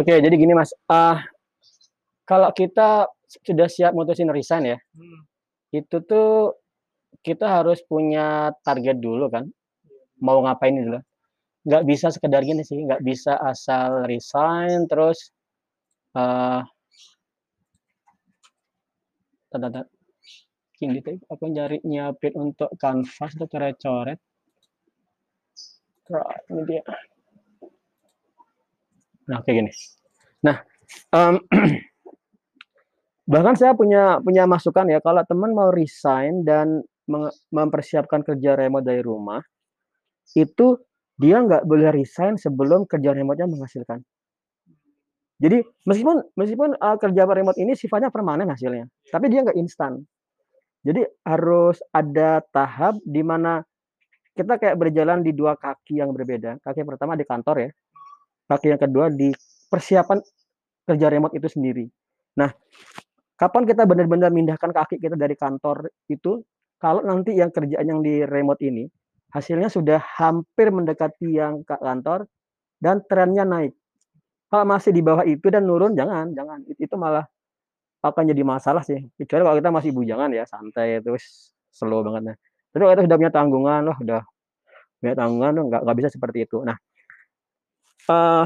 Oke, jadi gini Mas, uh, kalau kita sudah siap mutusin resign ya, Hmm. itu tuh kita harus punya target dulu kan, mau ngapain loh. Nggak bisa sekedar gini sih, nggak bisa asal resign terus, eee Bentar bentar. Ini tuh aku nyari nyiapin untuk kanvas tuh coret-coret. Nah, ini dia. Nah, kayak gini. Nah, mmm, bahkan saya punya punya masukan ya, kalau teman mau resign dan mempersiapkan kerja remote dari rumah, itu dia nggak boleh resign sebelum kerja remote-nya menghasilkan. Jadi meskipun meskipun, eee, kerja remote ini sifatnya permanen hasilnya, tapi dia nggak instan. Jadi harus ada tahap di mana kita kayak berjalan di 2 kaki yang berbeda. Kaki pertama di kantor ya, kaki yang kedua di persiapan kerja remote itu sendiri. Nah, kapan kita benar-benar mindahkan kaki kita dari kantor itu, kalau nanti yang kerjaan yang di remote ini, hasilnya sudah hampir mendekati yang ke kantor dan trennya naik. Kalau masih di bawah itu dan nurun jangan jangan, it itu malah akan jadi masalah sih, kecuali kalau kita masih bujangan ya, santai terus slow banget nah. Tapi kalau kita sudah punya tanggungan, wah udah punya tanggungan nggak nggak bisa seperti itu. Nah, eee,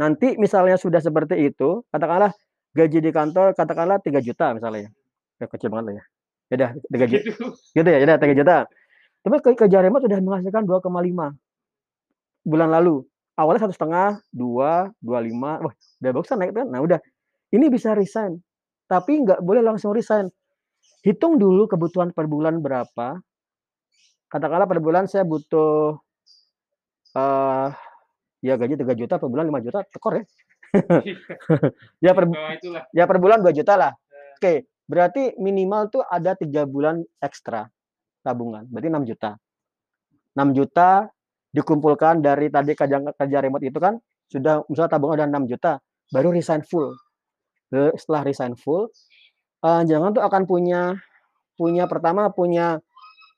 nanti misalnya sudah seperti itu, katakanlah gaji di kantor katakanlah 3.000.000 misalnya ya, kecil banget lah ya. Ya udah 3 ju Gitu. ya, ya udah 3.000.000. Tapi ke kerja remote sudah menghasilkan 2,5 bulan lalu. Awalnya 1,5, 2, 25, wah udah bagusan naik kan. Nah udah, ini bisa resign, tapi nggak boleh langsung resign. Hitung dulu kebutuhan per bulan berapa. Katakanlah per bulan saya butuh, eee, ya gaji 3.000.000 per bulan 5.000.000 tekor ya. Ya per itulah. ya per bulan 2.000.000 lah. Eee. Oke, berarti minimal tuh ada 3 bulan ekstra tabungan, berarti 6.000.000. 6.000.000 dikumpulkan dari tadi kerja kerja remote itu kan, sudah misalnya tabungan udah 6.000.000, baru resign full. Setelah resign full, eee, jangan tuh akan punya punya pertama punya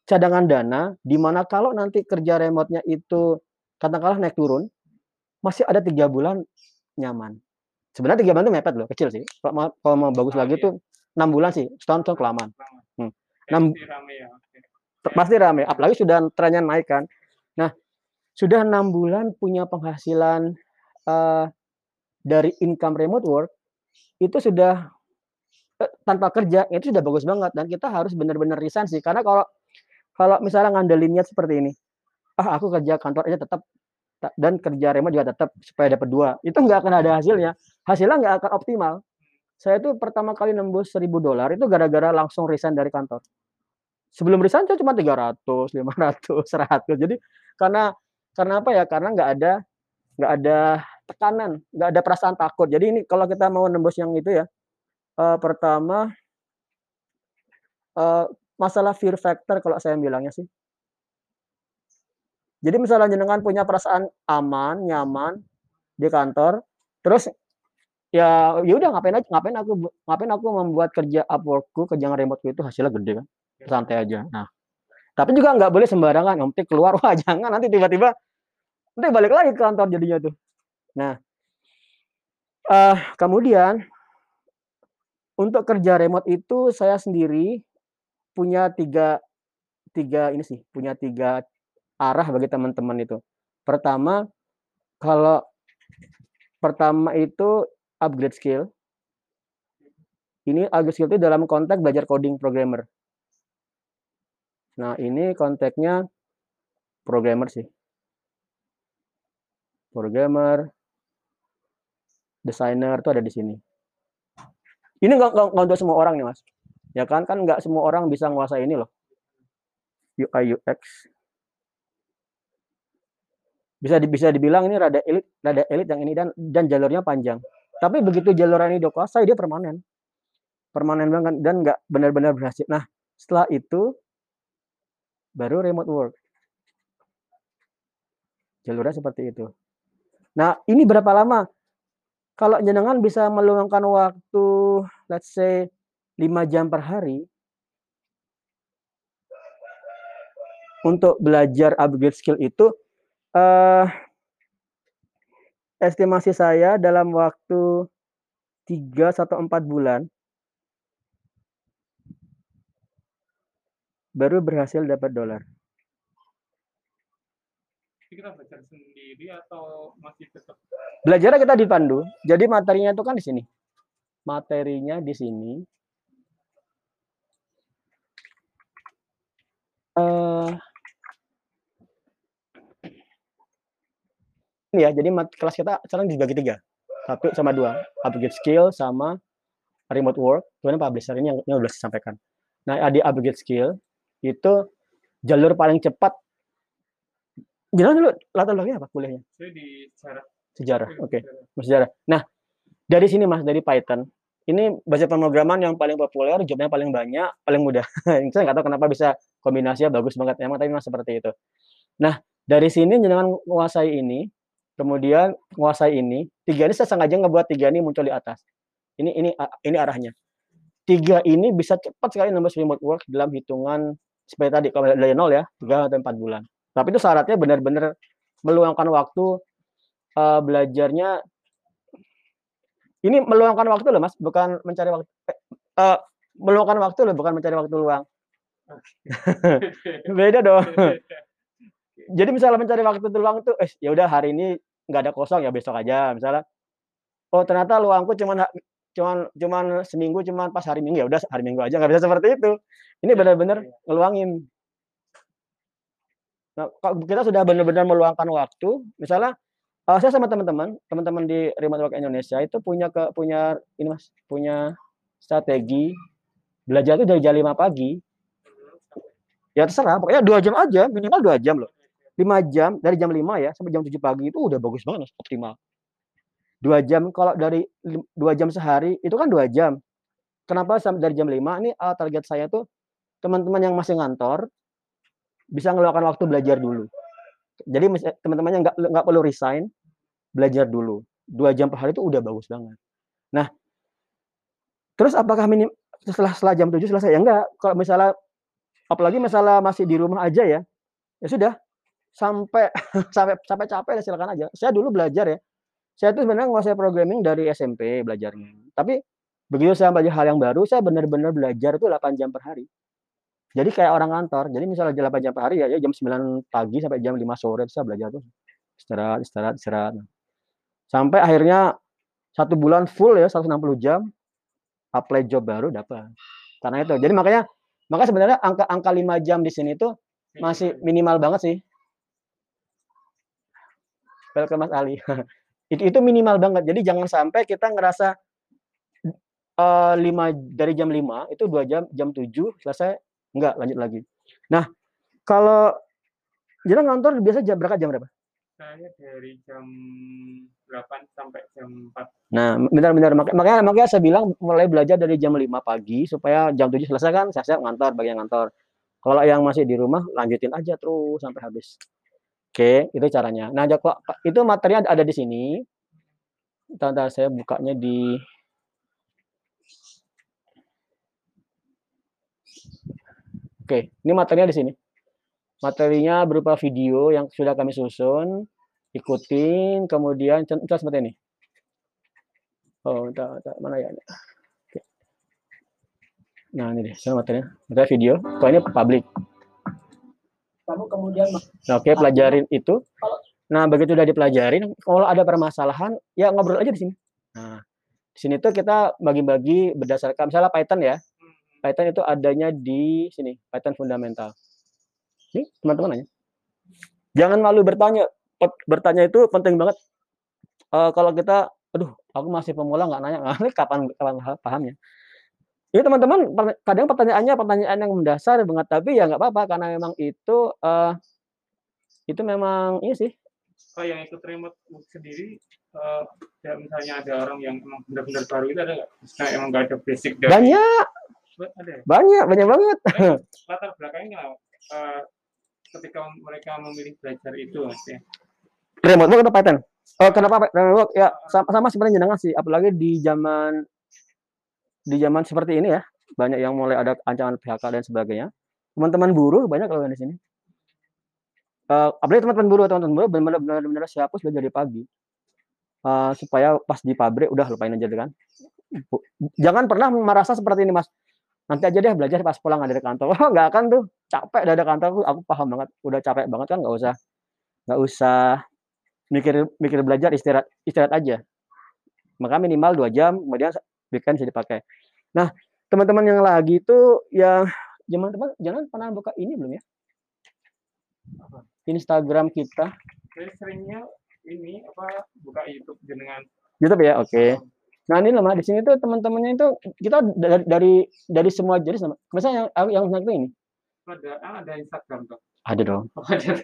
cadangan dana, di mana kalau nanti kerja remote-nya itu katakanlah naik turun, masih ada 3 bulan nyaman. Sebenarnya 3 bulan itu mepet loh, kecil sih. Kalau mau kalau mau bagus lagi tuh 6 bulan sih, setahun tuh kelamaan. Lama. Hmm, Ya 6 pasti rame ya, pasti rame, apalagi sudah trennya naik kan. Nah, sudah 6 bulan punya penghasilan, eee, dari income remote work, itu sudah, e tanpa kerja, itu sudah bagus banget dan kita harus benar-benar resign sih. Karena kalau kalau misalnya ngandelinnya seperti ini, "Ah aku kerja kantor aja tetap, ta dan kerja remote juga tetap supaya dapat 2," itu nggak akan ada hasilnya. Hasilnya nggak akan optimal. Saya tuh pertama kali nembus $1.000 itu gara-gara langsung resign dari kantor. Sebelum resign saya cuma 300, 500, 100. Jadi karena karena apa ya, karena nggak ada nggak ada tekanan, nggak ada perasaan takut. Jadi ini kalau kita mau nembus yang itu ya, eee, pertama eee, masalah fear factor kalau saya bilangnya sih. Jadi misalnya jenengan punya perasaan aman, nyaman di kantor, terus ya ya udah ngapain aja ngapain aku ngapain aku membuat kerja Upwork-ku, kerjaan remote-ku itu hasilnya gede kan, santai aja. Nah, tapi juga nggak boleh sembarangan, penting keluar, wah jangan nanti tiba-tiba nanti balik lagi ke kantor jadinya tuh. Nah eee, kemudian untuk kerja remote itu saya sendiri punya 3 3 ini sih, punya 3 arah bagi teman-teman itu. Pertama, kalau pertama itu upgrade skill. Ini upgrade skill itu dalam konteks belajar coding programmer. Nah, ini konteksnya programmer sih. Programmer desainer tuh ada di sini. Ini nggak untuk semua orang nih, Mas. Ya kan, kan nggak semua orang bisa nguasai ini loh. UI, UX. Bisa bisa dibilang ini rada elit rada elit yang ini dan dan jalurnya panjang. Tapi begitu jalur ini udah kuasai, dia permanen. Permanen banget dan nggak benar-benar berhasil. Nah, setelah itu baru remote work. Jalurnya seperti itu. Nah, ini berapa lama? Kalau jenengan bisa meluangkan waktu, let's say 5 jam per hari untuk belajar upgrade skill itu, eee estimasi saya dalam waktu 3 atau 4 bulan baru berhasil dapat dolar. kita belajar sendiri atau masih tetap Belajarnya kita dipandu. Jadi materinya itu kan di sini. Materinya di sini. Eh ya, jadi kelas kita sekarang dibagi tiga. Satu sama dua, upgrade skill sama remote work, kemudian publisher ini yang, yang udah saya sampaikan. Nah, di upgrade skill itu jalur paling cepat. Jangan dulu latar belakangnya apa kuliahnya? saya di sejarah Sejarah. Oke, Sejarah. sejarah. Nah, dari sini Mas, dari Python. Ini bahasa pemrograman yang paling populer, jobnya paling banyak, paling mudah. saya nggak tahu kenapa bisa kombinasinya bagus banget. Emang tapi memang seperti itu. Nah, dari sini dengan menguasai ini, kemudian menguasai ini, tiga ini saya sengaja ngebuat tiga ini muncul di atas. Ini ini ini arahnya. Tiga ini bisa cepat sekali nembus remote work dalam hitungan seperti tadi kalau dari nol ya, tiga atau empat bulan. Tapi itu syaratnya benar-benar meluangkan waktu eh, belajarnya. Ini meluangkan waktu loh mas, bukan mencari waktu. eh, meluangkan waktu loh, bukan mencari waktu luang. Beda dong. Jadi misalnya mencari waktu luang tuh, eh ya udah hari ini nggak ada kosong ya besok aja. Misalnya, oh ternyata luangku cuman cuman cuman seminggu cuman pas hari minggu ya udah hari minggu aja nggak bisa seperti itu. Ini benar-benar ngeluangin. Nah, kalau kita sudah benar-benar meluangkan waktu, misalnya eh, saya sama teman-teman, teman-teman di Remote Work Indonesia itu punya ke punya ini Mas, punya strategi belajar itu dari jam 5 pagi. Ya terserah, pokoknya dua jam aja, minimal dua jam loh. 5 jam dari jam 5 ya sampai jam 7 pagi itu udah bagus banget optimal. Dua jam kalau dari lim- dua jam sehari itu kan dua jam. Kenapa sampai dari jam 5 ini eh, target saya tuh teman-teman yang masih ngantor bisa ngeluangkan waktu belajar dulu. Jadi teman-teman yang nggak nggak perlu resign, belajar dulu. Dua jam per hari itu udah bagus banget. Nah, terus apakah minim setelah setelah jam 7 selesai? Ya enggak. Kalau misalnya apalagi misalnya masih di rumah aja ya, ya sudah sampai sampai sampai capek silakan aja. Saya dulu belajar ya. Saya tuh sebenarnya nguasai programming dari SMP belajarnya. Tapi begitu saya belajar hal yang baru, saya benar-benar belajar itu 8 jam per hari. Jadi kayak orang kantor. Jadi misalnya 8 jam per hari ya, ya jam 9 pagi sampai jam 5 sore saya belajar tuh. Istirahat, istirahat, istirahat. Sampai akhirnya satu bulan full ya 160 jam apply job baru dapat. Karena itu. Jadi makanya maka sebenarnya angka angka 5 jam di sini tuh masih minimal banget sih. Welcome Mas Ali. itu itu minimal banget. Jadi jangan sampai kita ngerasa eh 5 dari jam 5 itu 2 jam jam 7 selesai enggak lanjut lagi. Nah, kalau jadi ngantor biasa jam berangkat jam berapa? saya dari jam 8 sampai jam 4 Nah, benar-benar Mak- makanya makanya saya bilang mulai belajar dari jam 5 pagi supaya jam 7 selesai kan saya siap ngantor bagian ngantor. Kalau yang masih di rumah lanjutin aja terus sampai habis. Oke, itu caranya. Nah, itu materinya ada di sini. Tanda saya bukanya di Oke, ini materinya di sini. Materinya berupa video yang sudah kami susun, ikutin, kemudian contoh seperti ini. Oh, entar, entar, mana ya? Oke. Nah, ini deh, saya materinya. Materinya video. Kalau ini public. Kamu kemudian Nah, oke, pelajarin itu. Nah, begitu udah dipelajarin, kalau ada permasalahan, ya ngobrol aja di sini. Nah, di sini tuh kita bagi-bagi berdasarkan misalnya Python ya. Python itu adanya di sini, Python fundamental. Nih, teman-teman nanya. Jangan malu bertanya. Bertanya itu penting banget. Eh, kalau kita, aduh, aku masih pemula nggak nanya, ini kapan kapan paham- pahamnya? Ini teman-teman, per- kadang pertanyaannya pertanyaan yang mendasar banget, tapi ya nggak apa-apa karena memang itu eh itu memang ini sih oh yang ikut remote sendiri eh, ya misalnya ada orang yang emang benar-benar baru itu ada nggak misalnya emang nggak ada basic dari banyak ada ya? banyak banyak banget. latar belakangnya eh, ketika mereka memilih belajar itu mas ya Remote work atau Python? Oh, kenapa Pak? remote work? Ya sama, sama sebenarnya jenengan sih, apalagi di zaman di zaman seperti ini ya, banyak yang mulai ada ancaman PHK dan sebagainya. Teman-teman buruh banyak kalau di sini. Eh, apalagi teman-teman buruh, teman-teman buruh benar-benar benar-benar siap belajar dari pagi. eh, supaya pas di pabrik udah lupain aja deh kan. Bu- Jangan pernah merasa seperti ini mas. Nanti aja deh belajar pas pulang dari kantor. Oh nggak akan tuh capek dari kantor aku paham banget. Udah capek banget kan nggak usah nggak usah mikir mikir belajar istirahat istirahat aja. Maka minimal dua jam kemudian weekend bisa dipakai. Nah teman-teman yang lagi itu yang jangan teman jangan pernah buka ini belum ya? Instagram kita Saya seringnya ini apa buka YouTube jenengan. YouTube ya, oke. Nah ini loh, Mas, di sini tuh teman-temannya itu kita dari dari, dari semua jenis, sama. misalnya yang yang yang ini Ada ah, ada Instagram tuh. ada dong. Oh, ada.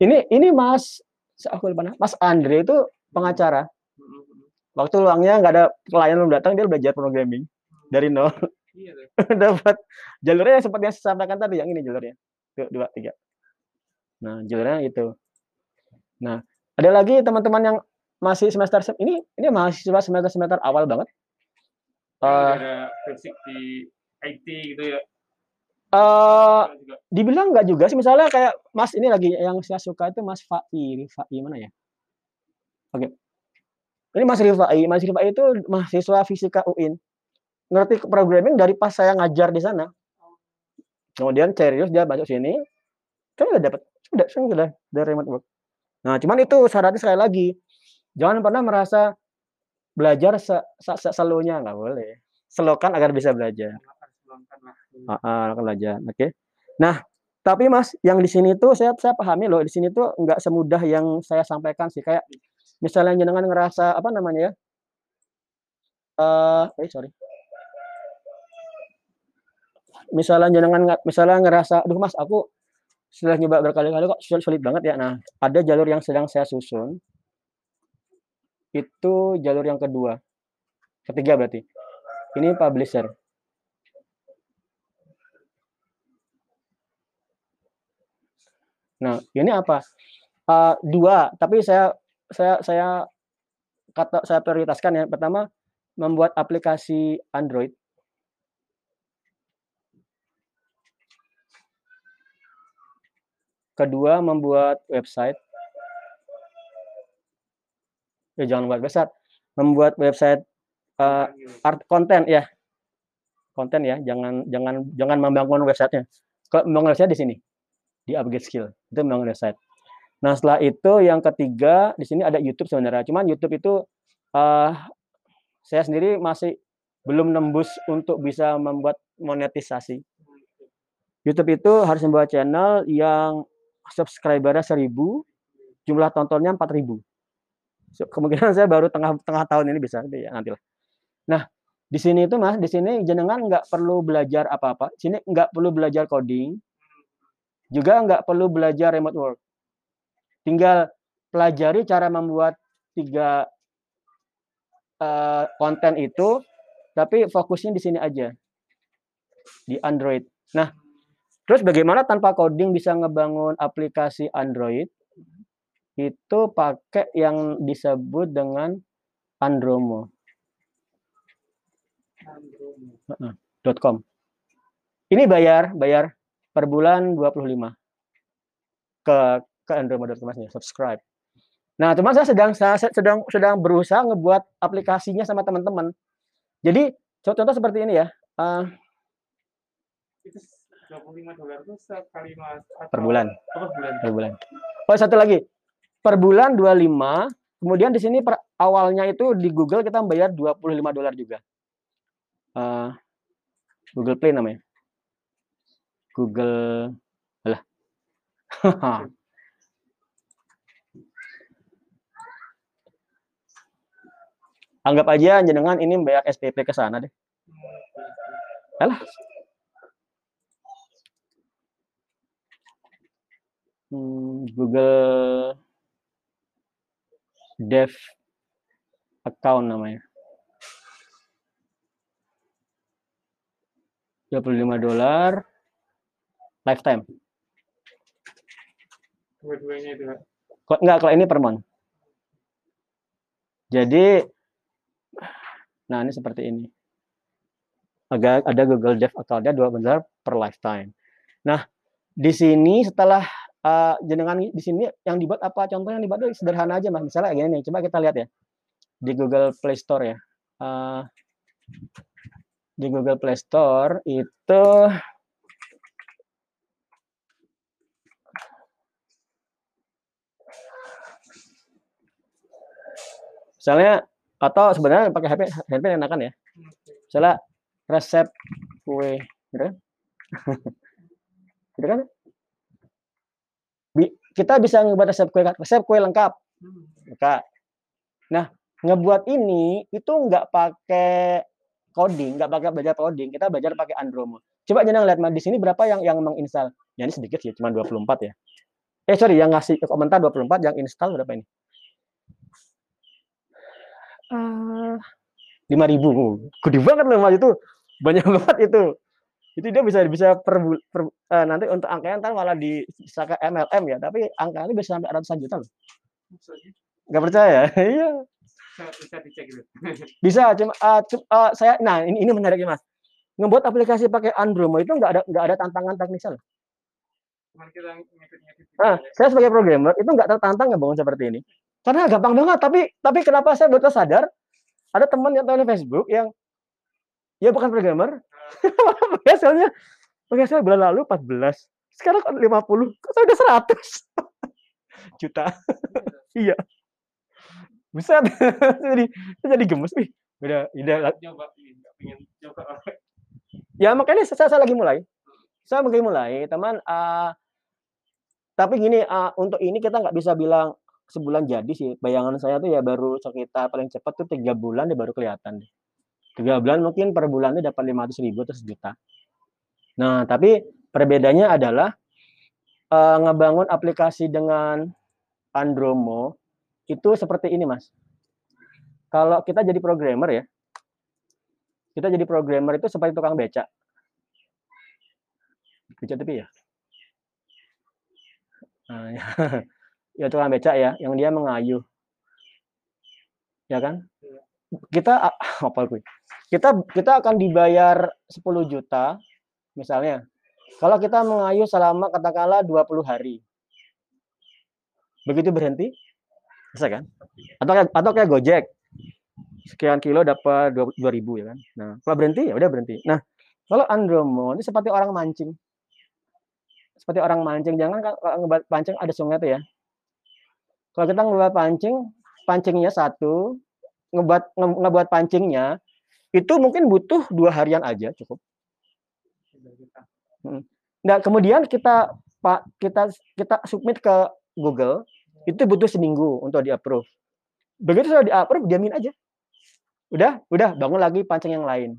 Ini ini Mas, aku lupa. Mas Andre itu pengacara. Waktu luangnya nggak ada klien belum datang, dia belajar programming dari nol. Iya. Dapat jalurnya seperti yang saya sampaikan tadi, yang ini jalurnya. Tuh, dua, tiga. Nah, jalurnya itu. Nah, ada lagi teman-teman yang masih semester se- ini ini mahasiswa semester semester awal banget. Eh, ada basic di IT gitu ya. eh, juga dibilang nggak juga sih misalnya kayak Mas ini lagi yang saya suka itu Mas Fai Rifai mana ya oke ini Mas Rifai Mas Rifai itu mahasiswa fisika UIN ngerti programming dari pas saya ngajar di sana kemudian serius dia masuk sini kan udah dapat udah kan udah dari remote work nah cuman itu syaratnya sekali lagi jangan pernah merasa belajar se, se, se selunya nggak boleh selokan agar bisa belajar. Ah, ah, belajar. Oke. Nah, tapi Mas, yang di sini tuh saya saya pahami loh, di sini tuh nggak semudah yang saya sampaikan sih. Kayak misalnya jenengan ngerasa apa namanya ya? Eh, eh sorry. Misalnya jenengan misalnya ngerasa, aduh Mas, aku sudah nyoba berkali-kali kok sulit, sulit banget ya. Nah, ada jalur yang sedang saya susun. Itu jalur yang kedua. Ketiga berarti. Ini publisher. Nah, ini apa? Eh, dua, tapi saya saya saya kata saya prioritaskan ya. Pertama, membuat aplikasi Android. Kedua, membuat website. Ya, jangan buat website, membuat website Gitu. art konten ya. Konten ya, jangan jangan jangan membangun websitenya. Membangun website di sini di upgrade skill itu membangun website. Nah setelah itu yang ketiga di sini ada YouTube sebenarnya. Cuman YouTube itu eh saya sendiri masih belum nembus untuk bisa membuat monetisasi. YouTube itu harus membuat channel yang subscribernya 1000, jumlah tontonnya 4000. So, kemungkinan saya baru tengah tengah tahun ini bisa ya nanti lah. Nah di sini itu mas, di sini jenengan nggak perlu belajar apa-apa. Sini nggak perlu belajar coding, juga nggak perlu belajar remote work. Tinggal pelajari cara membuat tiga eh, konten itu, tapi fokusnya di sini aja di Android. Nah, terus bagaimana tanpa coding bisa ngebangun aplikasi Android? Itu pakai yang disebut dengan Andromo. .com. Ini bayar, bayar per bulan 25 ke ke andromo.com nya subscribe. Nah, cuman saya sedang saya sedang sedang berusaha ngebuat aplikasinya sama teman-teman. Jadi contoh seperti ini ya. Itu 25 dolar itu sekali mas atau per bulan, bulan? per bulan. Oh, satu lagi. Per bulan 25, kemudian di sini per awalnya itu di Google kita membayar 25 dolar juga. Eh, Google Play namanya. Google alah. Anggap aja jenengan ini bayar SPP ke sana deh. Alah. Hmm, Google Dev account namanya. 25 dolar lifetime. Dua-duanya itu. Enggak kalau ini per month. Jadi nah ini seperti ini. Agak ada Google Dev account-nya 2 dolar per lifetime. Nah, di sini setelah eh, jenengan di sini yang dibuat apa contoh yang dibuat sederhana aja mas misalnya gini nih coba kita lihat ya di Google Play Store ya Eh, di Google Play Store itu misalnya atau sebenarnya pakai HP handphone enakan ya misalnya resep kue gitu kan gitu kan kita bisa ngebuat resep kue resep kue lengkap Kak. Nah, ngebuat ini itu nggak pakai coding, nggak pakai belajar coding, kita belajar pakai Andromo. Coba jangan lihat di sini berapa yang yang menginstal? Ya ini sedikit sih, cuma 24 ya. Eh sorry, yang ngasih komentar 24, yang install berapa ini? Eh, 5000. Gede banget loh Mas itu. Banyak banget itu. Itu dia bisa bisa per, per eh, nanti untuk angkanya ntar malah di bisa ke MLM ya, tapi angkanya bisa sampai ratusan juta loh. Nggak percaya? Iya. bisa, dicek gitu. Bisa, cuma ah, cu- ah, saya nah ini ini menariknya Mas. Ngebuat aplikasi pakai Andromo itu nggak ada nggak ada tantangan teknisnya loh. Nah, saya sebagai programmer itu nggak tertantang ngebangun seperti ini. Karena gampang banget, tapi tapi kenapa saya baru sadar ada teman yang tahu di Facebook yang ya bukan programmer, hasilnya hasilnya bulan lalu 14, sekarang kan 50, kok saya udah 100 juta. iya. Buset. jadi jadi gemes nih. Udah, udah Coba pengen coba. Ya makanya saya, saya lagi mulai. Saya lagi mulai, teman. ah, tapi gini, ah, untuk ini kita nggak bisa bilang sebulan jadi sih. Bayangan saya tuh ya baru sekitar paling cepat tuh tiga bulan dia baru kelihatan. Tiga bulan mungkin per bulannya dapat 500 ribu atau sejuta. Nah, tapi perbedaannya adalah eh, ngebangun aplikasi dengan Andromo itu seperti ini, Mas. Kalau kita jadi programmer ya, kita jadi programmer itu seperti tukang becak. Becak tapi ya. Nah, ya. ya tukang becak ya, yang dia mengayuh. Ya kan? Kita apa gue? Kita kita akan dibayar 10 juta misalnya. Kalau kita mengayuh selama katakanlah 20 hari. Begitu berhenti, bisa kan? Atau atau kayak Gojek. Sekian kilo dapat 2000 ya kan. Nah, kalau berhenti ya udah berhenti. Nah, kalau Andromo ini seperti orang mancing. Seperti orang mancing, jangan ka- kalau ngebuat pancing ada sungai tuh ya. Kalau kita ngebuat pancing, pancingnya satu, ngebuat nge- ngebuat pancingnya itu mungkin butuh dua harian aja cukup. Nah, kemudian kita pak kita kita submit ke Google itu butuh seminggu untuk di approve. Begitu sudah di approve, diamin aja. Udah, udah bangun lagi pancing yang lain.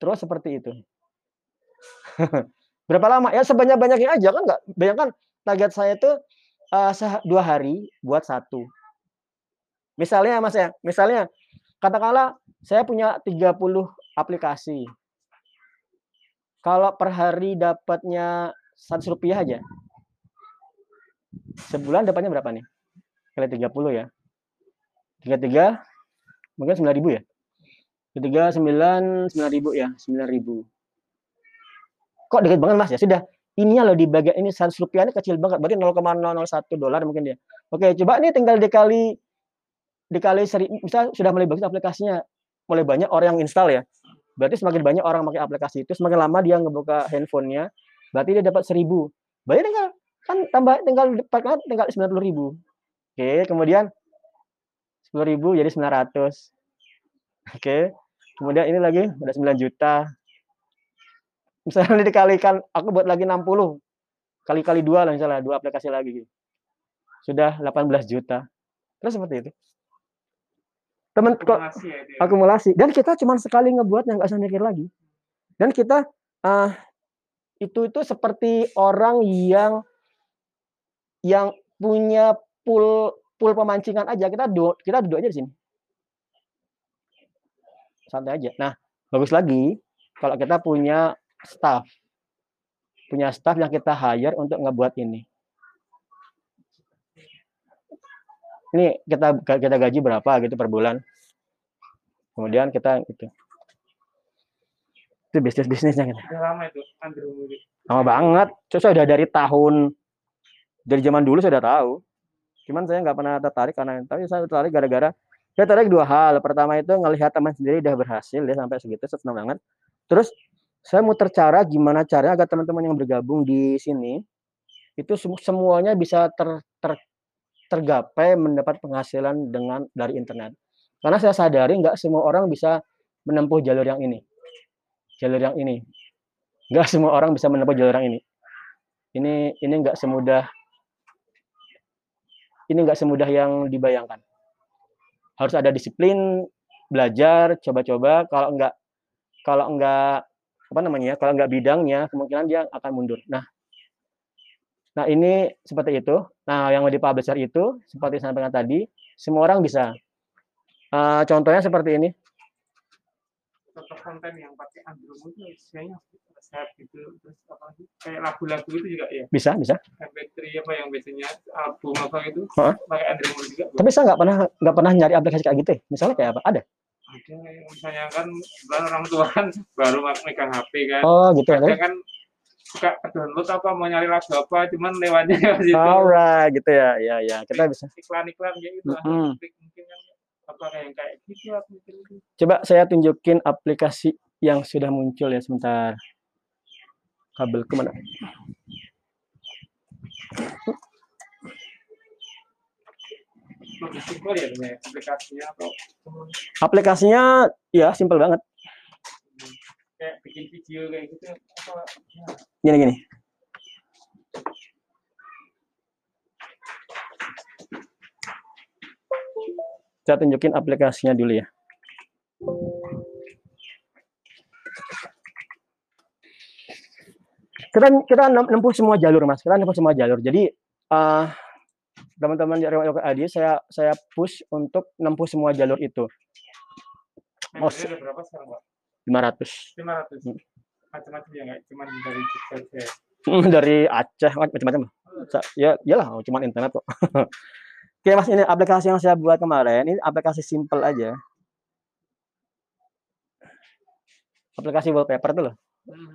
Terus seperti itu. Berapa lama? Ya sebanyak-banyaknya aja kan nggak. Bayangkan target saya itu seha- dua hari buat satu. Misalnya Mas ya, misalnya katakanlah saya punya 30 aplikasi. Kalau per hari dapatnya 100 rupiah aja. Sebulan dapatnya berapa nih? Kali 30 ya. 33 mungkin 9.000 ya. Ketiga 9 9.000 ya, 9.000. Kok dikit banget Mas ya? Sudah ininya loh di bagian ini 100 rupiah ini kecil banget. Berarti 0,001 dolar mungkin dia. Oke, coba nih tinggal dikali dikali seri bisa sudah mulai bagus aplikasinya. Mulai banyak orang yang install ya. Berarti semakin banyak orang pakai aplikasi itu, semakin lama dia ngebuka handphonenya, berarti dia dapat 1000. Berarti tinggal kan tambah tinggal dapat tinggal 90.000. Oke, kemudian 10.000 jadi 900. Oke. Kemudian ini lagi udah 9 juta. Misalnya dikalikan aku buat lagi 60. Kali-kali dua lah misalnya, dua aplikasi lagi gitu. Sudah 18 juta. Terus seperti itu. Teman kok Akumulasi ya ya. akumulasi dan kita cuma sekali ngebuatnya nggak usah mikir lagi dan kita ah itu itu seperti orang yang yang punya pool pool pemancingan aja kita duduk kita duduk aja di sini santai aja nah bagus lagi kalau kita punya staff. Punya staff yang kita hire untuk ngebuat ini. Ini kita kita gaji berapa gitu per bulan? Kemudian kita itu itu bisnis bisnisnya gitu. Lama itu Andrew lama banget. Saya udah dari tahun dari zaman dulu saya udah tahu. Cuman saya nggak pernah tertarik karena tapi saya tertarik gara-gara saya tertarik dua hal. Pertama itu ngelihat teman sendiri udah berhasil dia sampai segitu saya senang banget. Terus saya muter cara gimana caranya agar teman-teman yang bergabung di sini itu semu- semuanya bisa ter, ter- tergapai mendapat penghasilan dengan dari internet. Karena saya sadari nggak semua orang bisa menempuh jalur yang ini. Jalur yang ini. Nggak semua orang bisa menempuh jalur yang ini. Ini ini nggak semudah ini nggak semudah yang dibayangkan. Harus ada disiplin belajar coba-coba. Kalau nggak kalau nggak apa namanya ya, kalau nggak bidangnya kemungkinan dia akan mundur. Nah nah ini seperti itu. Nah yang di publisher itu seperti saya sampaikan tadi semua orang bisa. Eh, contohnya seperti ini. Contoh konten yang pakai Murray itu isinya resep gitu. Terus apa lagi? Kayak lagu-lagu itu juga ya? Bisa bisa. MP3 apa yang biasanya album apa itu Hah? pakai Murray juga? Tapi saya nggak pernah nggak pernah nyari aplikasi kayak gitu ya. misalnya kayak apa? Ada misalnya kan orang tua kan baru megang HP kan. Oh gitu ya kadang kan suka download apa mau nyari lagu apa cuman lewatnya ke situ. Alright gitu ya. Ya ya kita bisa iklan-iklan kayak gitu. Mungkin kan apa kayak kayak gitu Coba saya tunjukin aplikasi yang sudah muncul ya sebentar. Kabel ke mana? Simpel ya aplikasinya atau Aplikasinya ya simpel banget. kayak bikin video kayak gitu apa Gini gini. Saya tunjukin aplikasinya dulu ya. Kita kita nem- nempuh semua jalur mas. Kita nempuh semua jalur. Jadi eh, teman-teman di Remote Local ID saya saya push untuk nempuh semua jalur itu. Membernya ada berapa sekarang pak 500 500 Hmm. macam-macam ya nggak cuma dari Jogja aja dari Aceh macam-macam. Ya, iyalah, cuma internet kok. Oke, Mas, ini aplikasi yang saya buat kemarin, ini aplikasi simple aja. Aplikasi wallpaper tuh loh. hmm.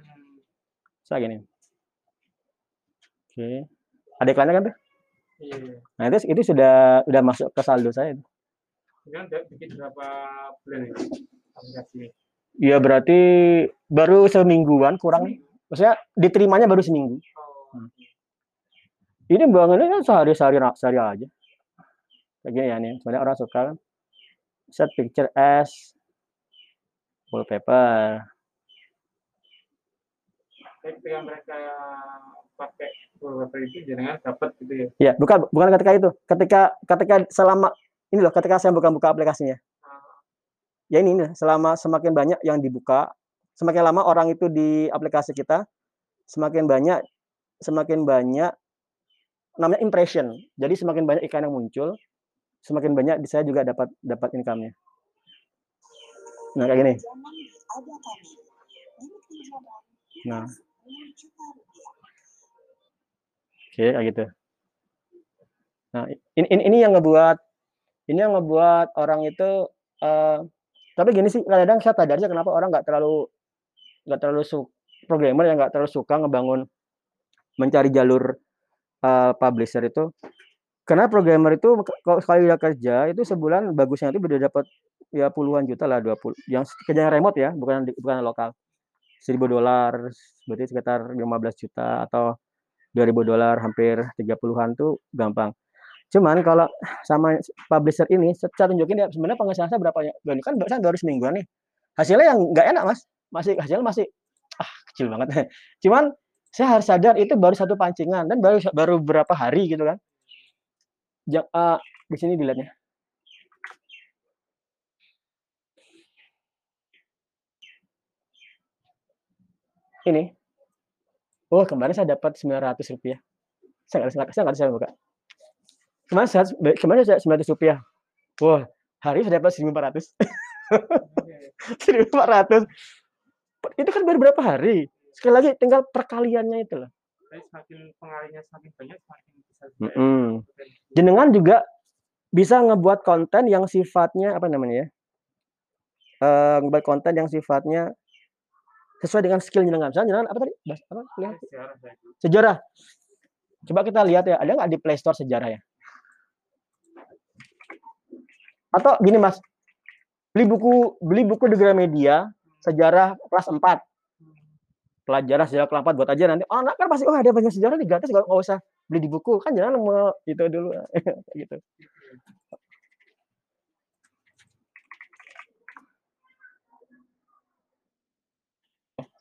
Saya gini. Oke. Ada iklannya kan tuh? Iya iya. Nah, itu itu sudah sudah masuk ke saldo saya. udah bikin berapa bulan ini aplikasi ini? Ya berarti baru semingguan kurang. Maksudnya diterimanya baru seminggu. Oh, Ini bangunnya kan sehari-sehari sehari aja. Kayak gini ya nih. Sebenarnya orang suka kan. Set picture as wallpaper. Ketika mereka pakai wallpaper itu jangan dapat gitu ya. Ya, bukan bukan ketika itu. Ketika ketika selama ini loh, ketika saya buka-buka aplikasinya. Ah, Ya ini nih, selama semakin banyak yang dibuka, semakin lama orang itu di aplikasi kita, semakin banyak semakin banyak namanya impression. Jadi semakin banyak iklan yang muncul, semakin banyak saya juga dapat dapat income-nya. Nah, kayak gini. Nah, 10 juta rupiah. oke kayak gitu. Nah, ini, ini ini yang ngebuat ini yang ngebuat orang itu eh tapi gini sih kadang-kadang saya sadar aja kenapa orang nggak terlalu nggak terlalu su programmer yang nggak terlalu suka ngebangun mencari jalur eh, publisher itu karena programmer itu kalau sekali udah kerja itu sebulan bagusnya itu udah dapat ya puluhan juta lah 20 yang kerjanya remote ya bukan bukan lokal 1000 dolar berarti sekitar 15 juta atau 2000 dolar hampir 30-an tuh gampang. Cuman kalau sama publisher ini saya tunjukin ya sebenarnya penghasilan saya berapa ya? Kan barusan baru semingguan nih. Hasilnya yang nggak enak mas, masih hasilnya masih ah kecil banget. Cuman saya harus sadar itu baru satu pancingan dan baru baru berapa hari gitu kan. Ja, eh, di sini dilihatnya. Ini. Oh, kemarin saya dapat 900 rupiah. Saya nggak saya nggak saya buka. Kemarin saya kemarin saya 900 rupiah. Wah, hari saya dapat 1400. iya, iya. 1400. Itu kan baru berapa hari? Sekali lagi tinggal perkaliannya itu loh. Semakin pengalinya semakin banyak semakin bisa juga ya, Mm-mm. potensi. Jenengan juga bisa ngebuat konten yang sifatnya apa namanya ya? Eh, ngebuat konten yang sifatnya sesuai dengan skill jenengan. Misalnya jenengan apa tadi? Bahas apa? Sejarah saya dulu. Sejarah. Coba kita lihat ya, ada nggak di Play Store sejarah ya? Atau gini Mas, beli buku beli buku di Gramedia sejarah kelas 4 pelajaran sejarah kelas 4 buat aja nanti oh, anak kan pasti oh ada banyak sejarah nih gratis nggak nggak usah beli di buku kan jangan mau itu dulu gitu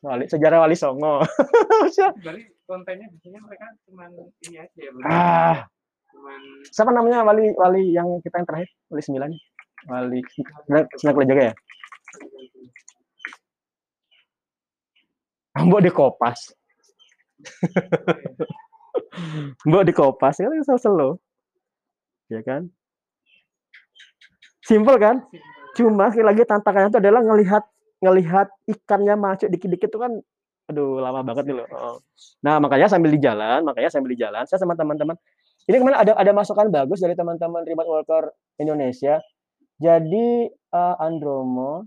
wali sejarah wali songo. Jadi kontennya biasanya mereka cuman ini aja ya, ah. Cuman siapa namanya wali wali yang kita yang terakhir? Wali sembilan? Wali senang kuliah jaga ya? Mbok di kopas mbok di kopas kan sel selo ya kan? Simple kan? Cuma sekali lagi tantangannya itu adalah ngelihat ngelihat ikannya masuk dikit-dikit itu kan aduh lama banget nih loh Oh. nah makanya sambil di jalan makanya sambil di jalan saya sama teman-teman ini kemarin ada ada masukan bagus dari teman-teman remote worker Indonesia. Jadi eh, Andromo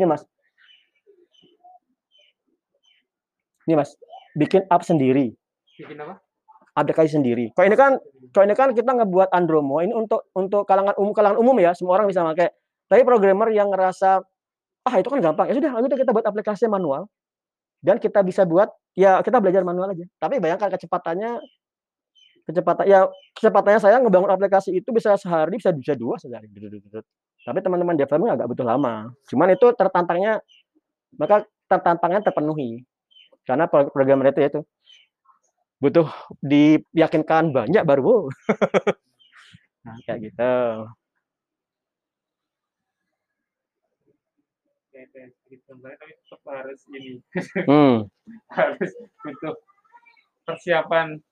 ini mas. Ini mas bikin app sendiri. Bikin apa? aplikasi sendiri. Kalau ini kan kalau ini kan kita ngebuat Andromo ini untuk untuk kalangan umum kalangan umum ya semua orang bisa pakai. Tapi programmer yang ngerasa ah itu kan gampang. Ya sudah lalu kita buat aplikasi manual. Dan kita bisa buat ya kita belajar manual aja. Tapi bayangkan kecepatannya kecepatan ya kecepatannya saya ngebangun aplikasi itu bisa sehari bisa bisa dua sehari. Tapi teman-teman developer agak butuh lama. Cuman itu tertantangnya maka tertantangnya terpenuhi. Karena pro- programmer itu itu butuh diyakinkan banyak baru nah, kayak gitu Kayak kayak gitu tapi tetap harus ini. Hmm. harus butuh persiapan.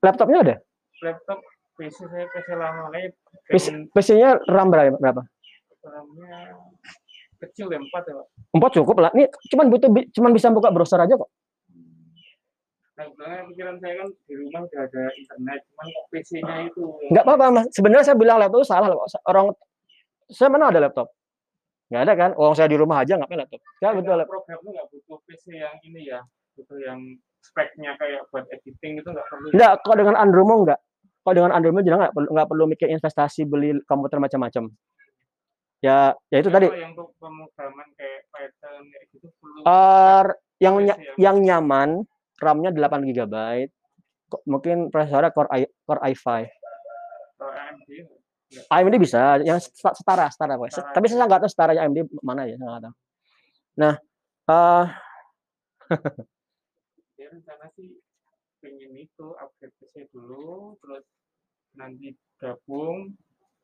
Laptopnya ada? Laptop PC saya PC lama. Kayak pengen PC-nya RAM berapa? RAM-nya kecil ya empat ya Pak. empat cukup lah. Ini cuman butuh cuman bisa buka browser aja kok. Nah, sebenarnya pikiran saya kan di rumah udah ada internet, cuman kok PC-nya itu? Nggak apa-apa mas. Sebenarnya saya bilang laptop itu salah loh orang saya mana ada laptop nggak ada kan? Orang saya di rumah aja ngapain laptop ya betul Kayak laptop program tuh nggak butuh PC yang ini ya, butuh yang speknya kayak buat editing itu nggak perlu. nggak kalau dengan Andromo nggak. Kalau dengan Andromo jangan nggak perlu nggak perlu mikir investasi beli komputer macam-macam. Ya ya itu Tapi tadi. yang untuk pemrograman kayak Python gitu perlu Eh, yang nya- yang nyaman RAM-nya 8 GB Kok- mungkin prosesornya Core i Core i5 kalau AMD AMD bisa yang seta- setara setara Setara. tapi saya nggak tahu setaranya AMD mana ya nggak tahu nah eh ya rencana sih pengen itu upgrade PC dulu, terus nanti gabung,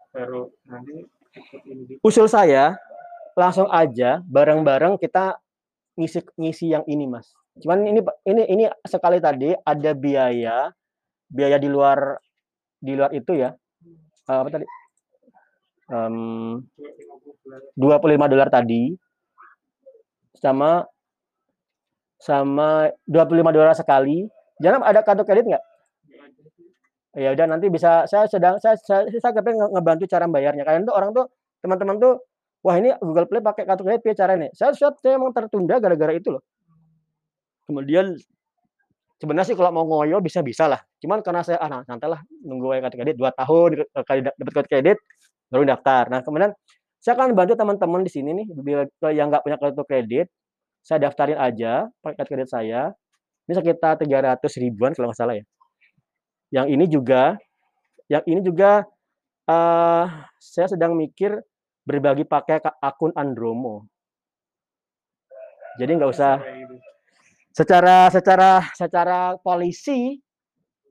baru nanti ikut ini juga. usul saya langsung aja bareng-bareng kita ngisi ngisi yang ini mas cuman ini ini ini sekali tadi ada biaya biaya di luar di luar itu ya Eh, apa tadi? Lima 25 bulan. dolar tadi. Sama sama 25 dolar sekali. Jangan ada kartu kredit nggak? Ya udah nanti bisa saya sedang saya saya, saya kepengen nge- ngebantu cara bayarnya kalian tuh orang tuh teman-teman tuh wah ini Google Play pakai kartu kredit piye caranya saya saya, saya emang tertunda gara-gara itu loh. Kemudian sebenarnya sih kalau mau ngoyo bisa bisa lah cuman karena saya ah nah, nanti lah nunggu kartu kredit dua tahun dapat kartu kredit baru daftar. Nah kemudian saya akan bantu teman-teman di sini nih bila yang nggak punya kartu kredit saya daftarin aja pakai kartu kredit saya. Ini sekitar 300 ribuan kalau nggak salah ya. Yang ini juga yang ini juga eh saya sedang mikir berbagi pakai ka- akun Andromo. Jadi nggak usah. Secara secara secara polisi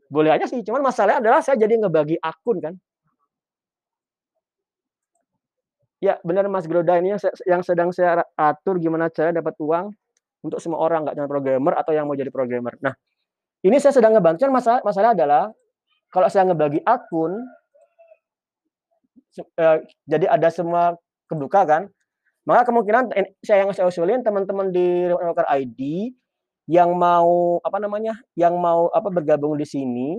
boleh aja sih. Cuman masalahnya adalah saya jadi ngebagi akun kan. Ya benar Mas Groda ini yang, yang sedang saya atur gimana cara dapat uang untuk semua orang nggak cuma programmer atau yang mau jadi programmer. Nah ini saya sedang ngebantu masalah masalah adalah kalau saya ngebagi akun eh, jadi ada semua kebuka kan. Maka kemungkinan en- saya yang saya usulin teman-teman di Remote ID yang mau apa namanya yang mau apa bergabung di sini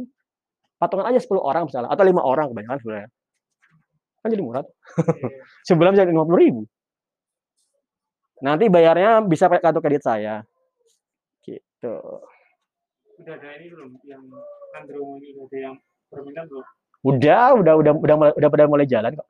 patungan aja 10 orang misalnya atau lima orang kebanyakan sebenarnya kan jadi murah. Iya. sebulan bisa lima puluh ribu Nanti bayarnya bisa pakai kartu kredit saya. Gitu. Udah ada ini belum yang Andro ini udah ada yang berminat belum? Udah, udah, udah, udah, udah pada mulai jalan kok.